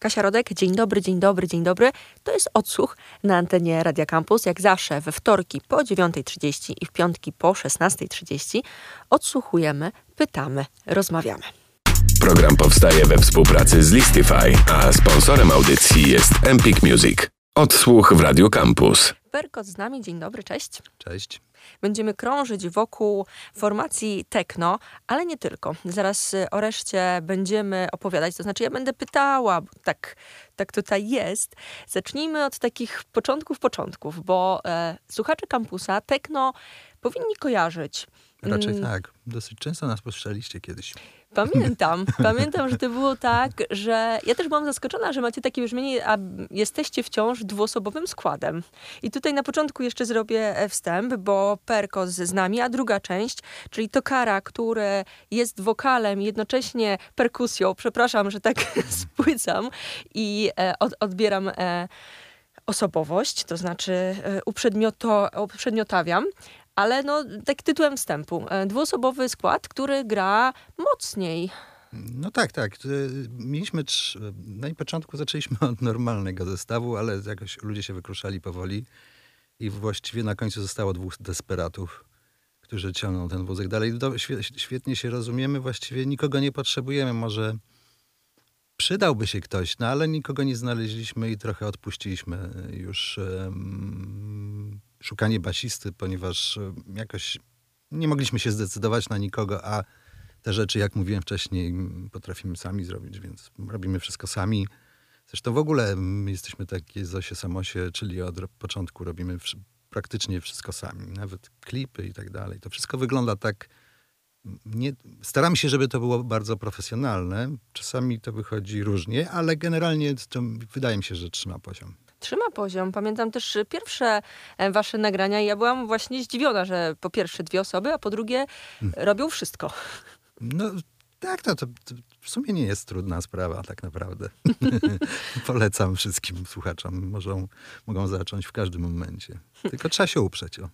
Kasia Rodek, dzień dobry, dzień dobry, dzień dobry. To jest odsłuch na antenie Radia Campus. Jak zawsze we wtorki po 9.30 i w piątki po 16.30 odsłuchujemy, pytamy, rozmawiamy. Program powstaje we współpracy z Listify, a sponsorem audycji jest Empik Music. Odsłuch w Radio Campus. Perkot z nami, dzień dobry, cześć. Cześć. Będziemy krążyć wokół formacji techno, ale nie tylko. Zaraz y, o reszcie będziemy opowiadać, to znaczy ja będę pytała, tak, tak tutaj jest. Zacznijmy od takich początków, początków, bo e, słuchacze kampusa techno powinni kojarzyć. Raczej Mm, tak. Dosyć często nas postrzeliście kiedyś. Pamiętam, pamiętam, że to było tak, że ja też byłam zaskoczona, że macie takie brzmienie, a jesteście wciąż dwuosobowym składem. I tutaj na początku jeszcze zrobię e, wstęp, bo Perkos z nami, a druga część, czyli Tokara, który jest wokalem i jednocześnie perkusją, przepraszam, że tak spłycam i e, od, odbieram e, osobowość, to znaczy uprzedmioto, uprzedmiotawiam. Ale no, tak tytułem wstępu. E, Dwuosobowy skład, który gra mocniej. No tak, tak. Y, Mieliśmy, trz- na początku zaczęliśmy od normalnego zestawu, ale jakoś ludzie się wykruszali powoli i właściwie na końcu zostało dwóch desperatów, którzy ciągną ten wózek dalej. Świetnie się rozumiemy, właściwie nikogo nie potrzebujemy. Może przydałby się ktoś, no ale nikogo nie znaleźliśmy i trochę odpuściliśmy już em, szukanie basisty, ponieważ em, jakoś nie mogliśmy się zdecydować na nikogo, a te rzeczy, jak mówiłem wcześniej, potrafimy sami zrobić, więc robimy wszystko sami. Zresztą w ogóle my jesteśmy takie Zosie Samosie, czyli od początku robimy praktycznie wszystko sami, nawet klipy i tak dalej. To wszystko wygląda tak. Nie, staramy się, żeby to było bardzo profesjonalne. Czasami to wychodzi różnie, ale generalnie to wydaje mi się, że trzyma poziom. Trzyma poziom. Pamiętam też pierwsze e, wasze nagrania i ja byłam właśnie zdziwiona, że po pierwsze dwie osoby, a po drugie robią wszystko. No tak, to, to, to w sumie nie jest trudna sprawa tak naprawdę. Polecam wszystkim słuchaczom. Mogą, mogą zacząć w każdym momencie. Tylko trzeba się uprzeć. O.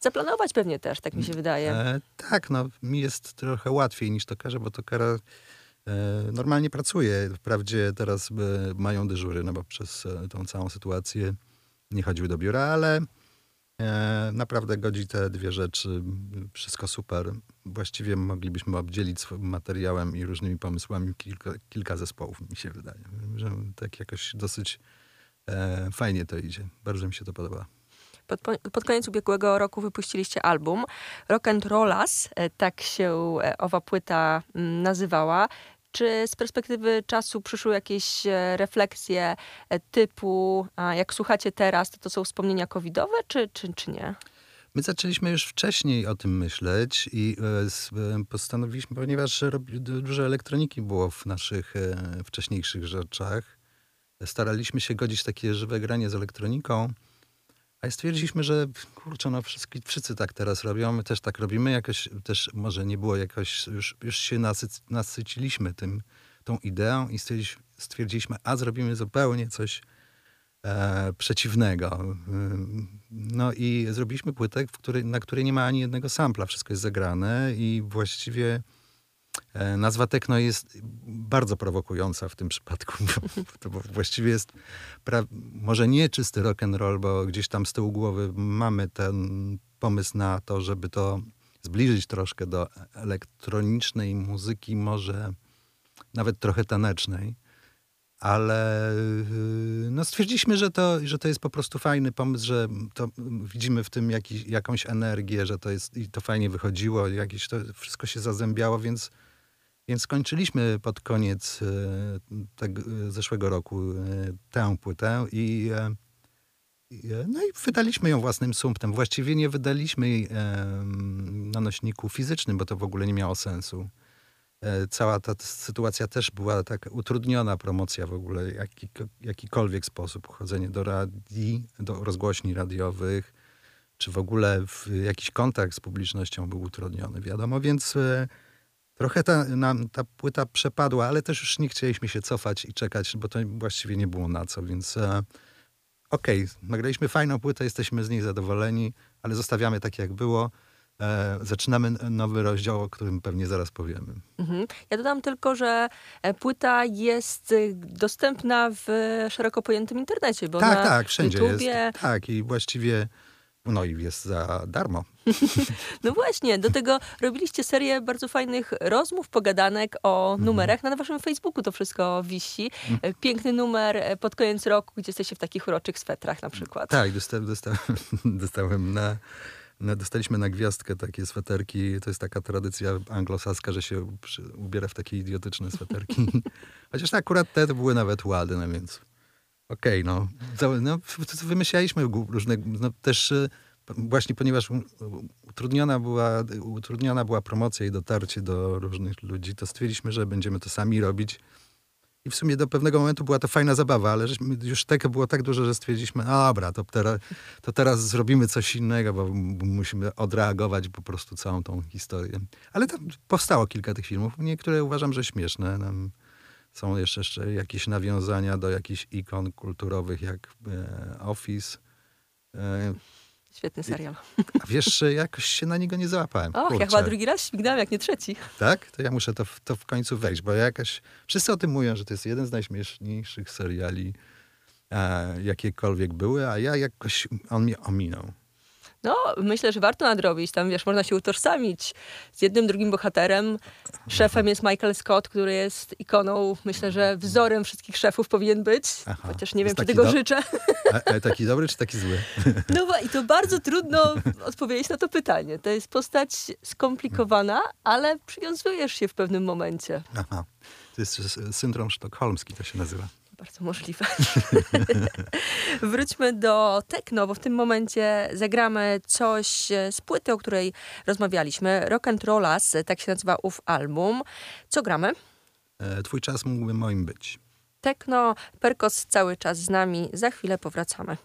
Zaplanować pewnie też, tak mi się wydaje. E, tak, no mi jest trochę łatwiej niż to karze, bo to kara e, normalnie pracuje. Wprawdzie teraz e, mają dyżury, no bo przez e, tą całą sytuację nie chodziły do biura, ale e, naprawdę godzi te dwie rzeczy. Wszystko super. Właściwie moglibyśmy obdzielić swoim materiałem i różnymi pomysłami kilka, kilka zespołów, mi się wydaje. Że tak jakoś dosyć e, fajnie to idzie. Bardzo mi się to podoba. Pod, po- pod koniec ubiegłego roku wypuściliście album Rock and Rollas, e, tak się e, owa płyta mm, nazywała. Czy z perspektywy czasu przyszły jakieś e, refleksje e, typu, jak słuchacie teraz, to to są wspomnienia covidowe, czy, czy, czy nie? My zaczęliśmy już wcześniej o tym myśleć i e, postanowiliśmy, ponieważ dużo elektroniki było w naszych wcześniejszych rzeczach, staraliśmy się godzić takie żywe granie z elektroniką, a stwierdziliśmy, że kurczę, no wszyscy, wszyscy tak teraz robią, my też tak robimy, jakoś też może nie było jakoś, już, już się nasyc, nasyciliśmy tym, tą ideą i stwierdziliśmy, a zrobimy zupełnie coś e, przeciwnego. Ym, No i zrobiliśmy płytę, w na której nie ma ani jednego sampla, wszystko jest zagrane i właściwie nazwa techno jest bardzo prowokująca w tym przypadku, bo właściwie jest może nie czysty rock and roll, bo gdzieś tam z tyłu głowy mamy ten pomysł na to, żeby to zbliżyć troszkę do elektronicznej muzyki, może nawet trochę tanecznej ale yy, no stwierdziliśmy, że to, że to jest po prostu fajny pomysł, że to widzimy w tym jakiś, jakąś energię, że to jest i to fajnie wychodziło, jakieś to wszystko się zazębiało, więc, więc skończyliśmy pod koniec yy, tego, yy, zeszłego roku yy, tę płytę i, no i wydaliśmy ją własnym sumptem. Właściwie nie wydaliśmy jej na nośniku fizycznym, bo to w ogóle nie miało sensu. E, cała ta sytuacja też była tak utrudniona promocja w ogóle, jaki, jakikolwiek sposób, chodzenie do radii, do rozgłośni radiowych, czy w ogóle w jakiś kontakt z publicznością był utrudniony, wiadomo, więc e, trochę ta, nam ta płyta przepadła, ale też już nie chcieliśmy się cofać i czekać, bo to właściwie nie było na co, więc e, okej, nagraliśmy fajną płytę, jesteśmy z niej zadowoleni, ale zostawiamy tak jak było. e, zaczynamy nowy rozdział, o którym pewnie zaraz powiemy. Mhm. Ja dodam tylko, że e, płyta jest y, dostępna w szeroko pojętym internecie, bo tak, na tak, wszędzie YouTubie... jest. Tak, i właściwie no i jest za darmo. No właśnie, do tego robiliście serię bardzo fajnych rozmów, pogadanek o Mhm. numerach. Na waszym Facebooku to wszystko wisi. E, Piękny numer e, pod koniec roku, gdzie jesteście w takich uroczych swetrach na przykład. Tak, dostałem, dostałem, dostałem na, dostaliśmy na gwiazdkę takie sweterki. To jest taka tradycja anglosaska, że się ubiera w takie idiotyczne sweterki. Chociaż akurat te były nawet ładne, więc okej, no. Całe- no. Wymyślaliśmy różne, no też y, właśnie ponieważ utrudniona była, utrudniona była promocja i dotarcie do różnych ludzi, to stwierdziliśmy, że będziemy to sami robić. I w sumie do pewnego momentu była to fajna zabawa, ale już tego było tak dużo, że stwierdziliśmy, a dobra, to teraz, to teraz zrobimy coś innego, bo musimy odreagować po prostu całą tą historię. Ale tam powstało kilka tych filmów, niektóre uważam, że śmieszne. Tam są jeszcze, jeszcze jakieś nawiązania do jakichś ikon kulturowych, jak e, Office. E, Świetny serial. a wiesz, jakoś się na niego nie załapałem. Och, ja chyba drugi raz śmignęłam, jak nie trzeci. Tak? To ja muszę to w, to w końcu wejść, bo ja jakaś... Wszyscy o tym mówią, że to jest jeden z najśmieszniejszych seriali, e, jakiekolwiek były, a ja jakoś... On mnie ominął. No, myślę, że warto nadrobić. Tam, wiesz, można się utożsamić z jednym, drugim bohaterem. Szefem jest Michael Scott, który jest ikoną, myślę, że wzorem wszystkich szefów powinien być. Aha. Chociaż nie wiem, czy tego do- życzę. A, a taki dobry czy taki zły? No i to bardzo trudno odpowiedzieć na to pytanie. To jest postać skomplikowana, ale przywiązujesz się w pewnym momencie. Aha. To jest syndrom sztokholmski, to się nazywa. Bardzo możliwe. Wróćmy do techno, bo w tym momencie zagramy coś z płyty, o której rozmawialiśmy. Rock and Rollas, tak się nazywa ów album. Co gramy? E, twój czas mógłby moim być. Techno, Perkos cały czas z nami. Za chwilę powracamy.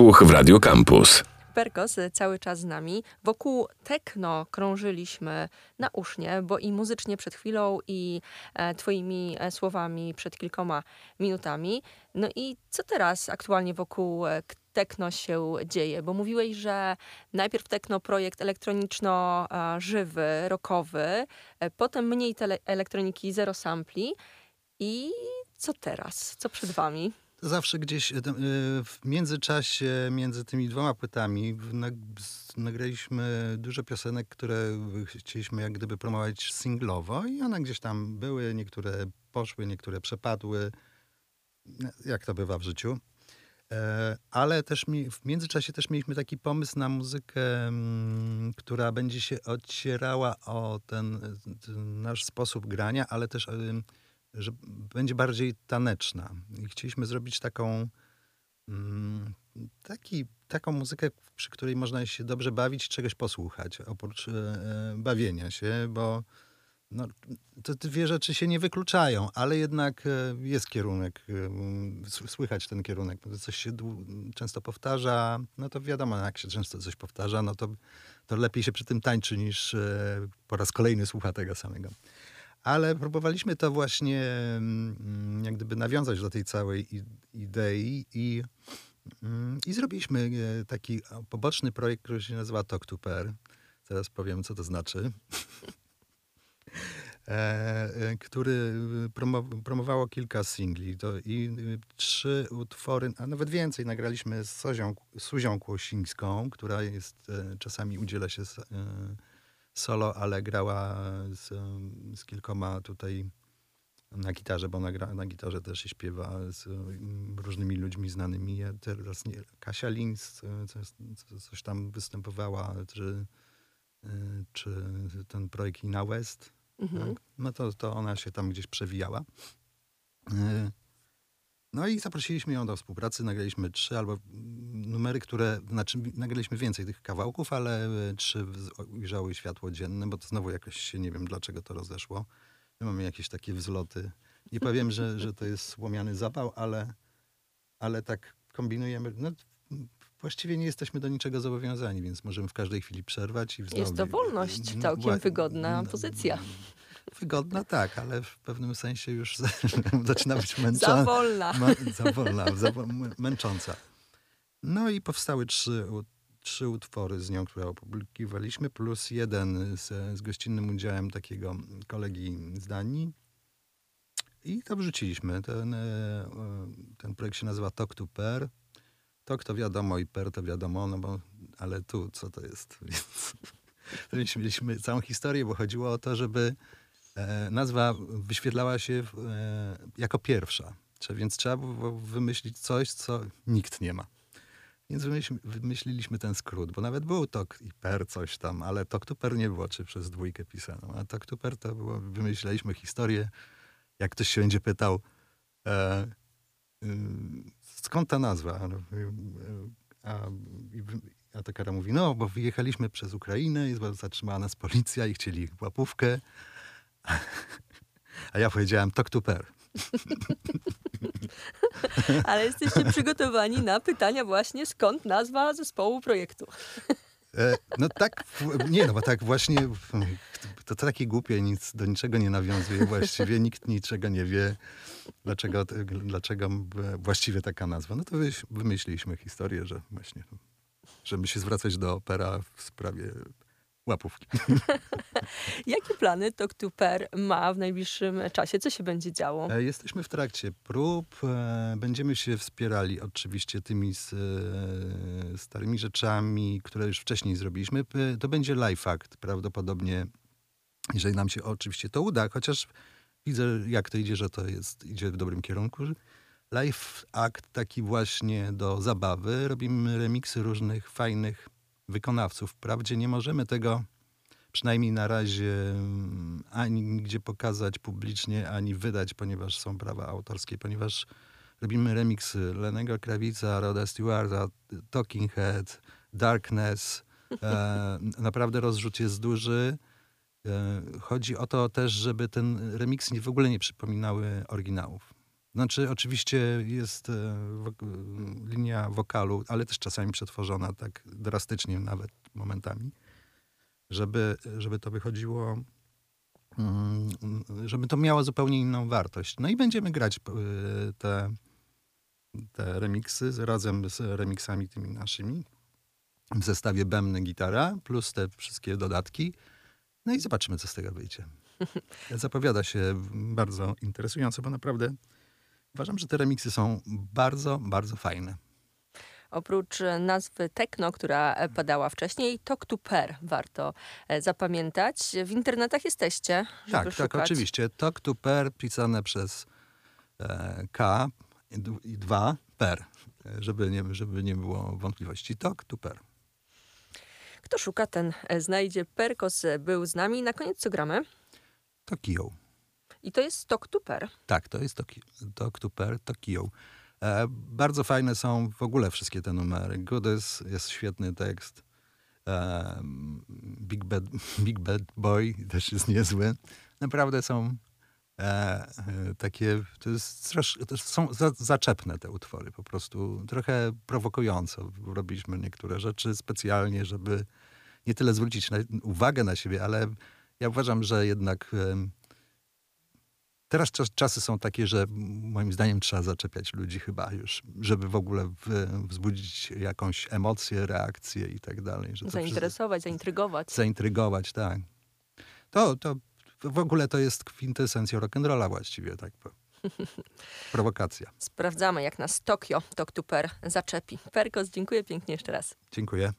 Odsłuch w Radio Campus. Perkos e, cały czas z nami. Wokół tekno krążyliśmy na usznie, bo i muzycznie przed chwilą, i e, twoimi e, słowami przed kilkoma minutami. No i co teraz aktualnie wokół e, tekno się dzieje? Bo mówiłeś, że najpierw tekno projekt elektroniczno-żywy, e, potem mniej tele- elektroniki, zero sampli. I co teraz? Co przed wami? Zawsze gdzieś e, e, w międzyczasie, między tymi dwoma płytami nagraliśmy dużo piosenek, które chcieliśmy jak gdyby promować singlowo i one gdzieś tam były, niektóre poszły, niektóre przepadły, No, jak to bywa w życiu. E, Ale też mi, w międzyczasie też mieliśmy taki pomysł na muzykę, mm, która będzie się odcierała o ten, ten nasz sposób grania, ale też że będzie bardziej taneczna. I chcieliśmy zrobić taką, mm, taki, taką muzykę, przy której można się dobrze bawić, czegoś posłuchać, oprócz e, e, bawienia się, bo no, te dwie rzeczy się nie wykluczają, ale jednak e, jest kierunek, słychać ten kierunek. Coś się często powtarza, no to wiadomo, jak się często coś powtarza, no to, to lepiej się przy tym tańczy niż po raz kolejny słucha tego samego. Ale próbowaliśmy to właśnie mm, jak gdyby nawiązać do tej całej idei i, mm, i zrobiliśmy e, taki poboczny projekt, który się nazywa Talk to Pair. Zaraz powiem, co to znaczy. E, e, który promo, promowało kilka singli to i y, trzy utwory, a nawet więcej. Nagraliśmy z Sozią, Suzią Kłosińską, która jest, e, czasami udziela się e, solo, ale grała z, z kilkoma tutaj na gitarze, bo gra na gitarze też się śpiewa z mm, różnymi ludźmi znanymi. Ja teraz nie, Kasia Lins coś, coś tam występowała, czy, e, czy ten projekt Ina West. Mhm. Tak? No to, to ona się tam gdzieś przewijała. No i zaprosiliśmy ją do współpracy. Nagraliśmy trzy albo mm, numery, które, znaczy nagraliśmy więcej tych kawałków, ale e, trzy ujrzały światło dzienne, bo to znowu jakoś się, nie wiem dlaczego to rozeszło. My mamy jakieś takie wzloty. Nie powiem, że, że to jest słomiany zapał, ale, ale tak kombinujemy. No, właściwie nie jesteśmy do niczego zobowiązani, więc możemy w każdej chwili przerwać i wznowić. Jest to wolność, No, całkiem wygodna no, pozycja. Wygodna, tak, ale w pewnym sensie już zaczyna być męcząca. wolna. Za wolna, za wo- m- męcząca. No i powstały trzy, trzy utwory z nią, które opublikowaliśmy, plus jeden z, z gościnnym udziałem takiego kolegi z Danii. I to wrzuciliśmy. Ten, e, ten projekt się nazywa Talk to Pair. Talk to wiadomo i Pair to wiadomo, no bo, ale tu co to jest? Więc mieliśmy, całą historię, bo chodziło o to, żeby nazwa wyświetlała się e, jako pierwsza. Więc trzeba było wymyślić coś, co nikt nie ma. Więc wymyśl, wymyśliliśmy ten skrót, bo nawet był tok i per coś tam, ale tok to per nie było, czy przez dwójkę pisaną. A tok to per to było, wymyśliliśmy historię, jak ktoś się będzie pytał, e, y, skąd ta nazwa? A, a ta kara mówi, no, bo wyjechaliśmy przez Ukrainę i zatrzymała nas policja i chcieli łapówkę. A ja powiedziałem, tok to. Ale jesteście przygotowani na pytania właśnie, skąd nazwa zespołu projektu. E, no tak, nie no, bo tak właśnie, to, to takie głupie, nic, do niczego nie nawiązuje właściwie, nikt niczego nie wie, dlaczego, dlaczego właściwie taka nazwa. No to wymyśliliśmy historię, że właśnie, żeby się zwracać do opera w sprawie łapówki. Jakie plany Talk to Pair ma w najbliższym czasie? Co się będzie działo? E, Jesteśmy w trakcie prób. e, Będziemy się wspierali oczywiście tymi z, e, starymi rzeczami, które już wcześniej zrobiliśmy. To będzie live act prawdopodobnie, jeżeli nam się oczywiście to uda, chociaż widzę jak to idzie, że to jest, idzie w dobrym kierunku. Live act taki właśnie do zabawy. Robimy remiksy różnych fajnych wykonawców. Wprawdzie nie możemy tego przynajmniej na razie mm, ani nigdzie pokazać publicznie, ani wydać, ponieważ są prawa autorskie, ponieważ robimy remiksy Lenego Krawica, Roda Stewarta, Talking Head, Darkness. E, naprawdę rozrzut jest duży. E, chodzi o to też, żeby ten remiksy w ogóle nie przypominały oryginałów. Znaczy, oczywiście jest e, wok- linia wokalu, ale też czasami przetworzona tak drastycznie, nawet momentami, żeby, żeby to wychodziło, mm, żeby to miało zupełnie inną wartość. No i będziemy grać e, te, te remiksy razem z remiksami tymi naszymi w zestawie bębny, gitara, plus te wszystkie dodatki. No i zobaczymy, co z tego wyjdzie. Zapowiada się bardzo interesująco, bo naprawdę uważam, że te remiksy są bardzo, bardzo fajne. Oprócz e, nazwy techno, która e, padała wcześniej, Talk to Per warto e, zapamiętać. W internetach jesteście, żeby Tak, szukać. tak, oczywiście. Talk to Per pisane przez e, K i dwa Per, żeby nie, żeby nie było wątpliwości. Talk to Per. Kto szuka, ten znajdzie. Perkos był z nami. Na koniec co gramy? Tokio. I to jest Talk to Per. Tak, to jest Toki- Talk to Per, Tokio. E, bardzo fajne są w ogóle wszystkie te numery. Goodness, jest świetny tekst. E, Big, Bad, Big Bad Boy też jest niezły. Naprawdę są e, e, takie, to, jest to są za, zaczepne te utwory, po prostu trochę prowokująco. Robiliśmy niektóre rzeczy specjalnie, żeby nie tyle zwrócić na, uwagę na siebie, ale ja uważam, że jednak em, Teraz czas, czasy są takie, że moim zdaniem trzeba zaczepiać ludzi chyba już, żeby w ogóle w, wzbudzić jakąś emocję, reakcję i tak dalej. Zainteresować, zaintrygować. wszystko- Zaintrygować, tak. To, to w ogóle to jest kwintesencja rock'n'rolla właściwie, tak. Prowokacja. Sprawdzamy, jak nas Tokio Talk to Per zaczepi. Perkos, dziękuję pięknie jeszcze raz. Dziękuję.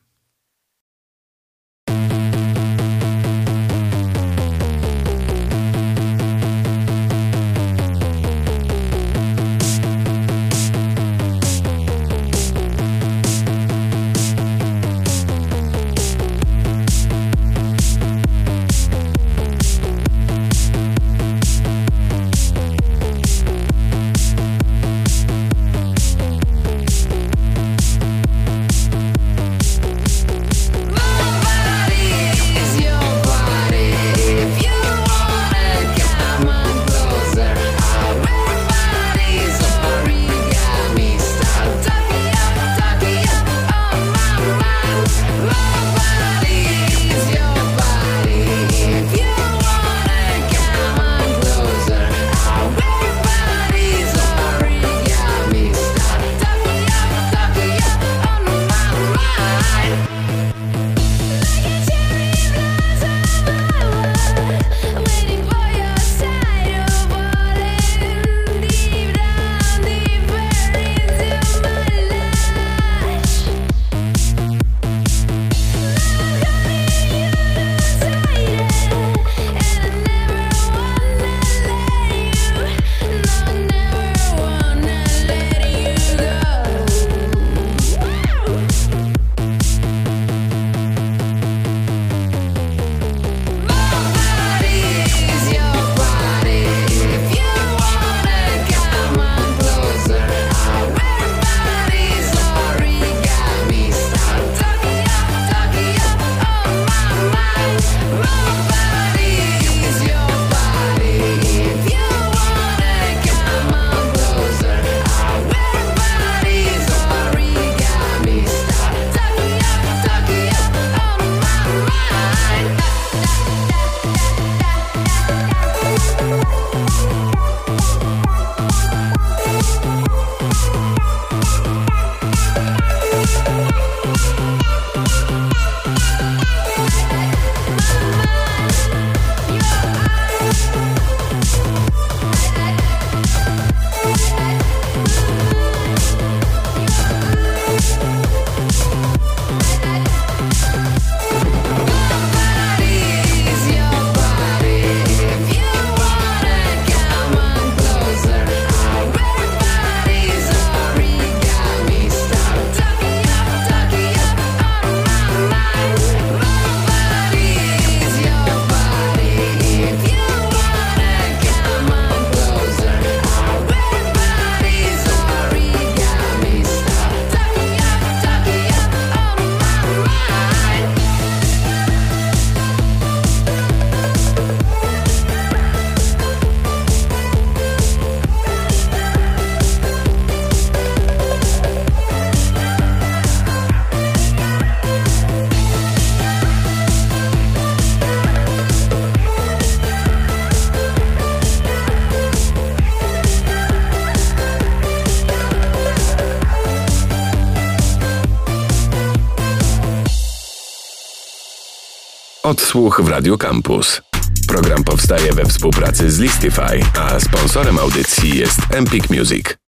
Odsłuch w Radio Campus. Program powstaje we współpracy z Listify, a sponsorem audycji jest Empik Music.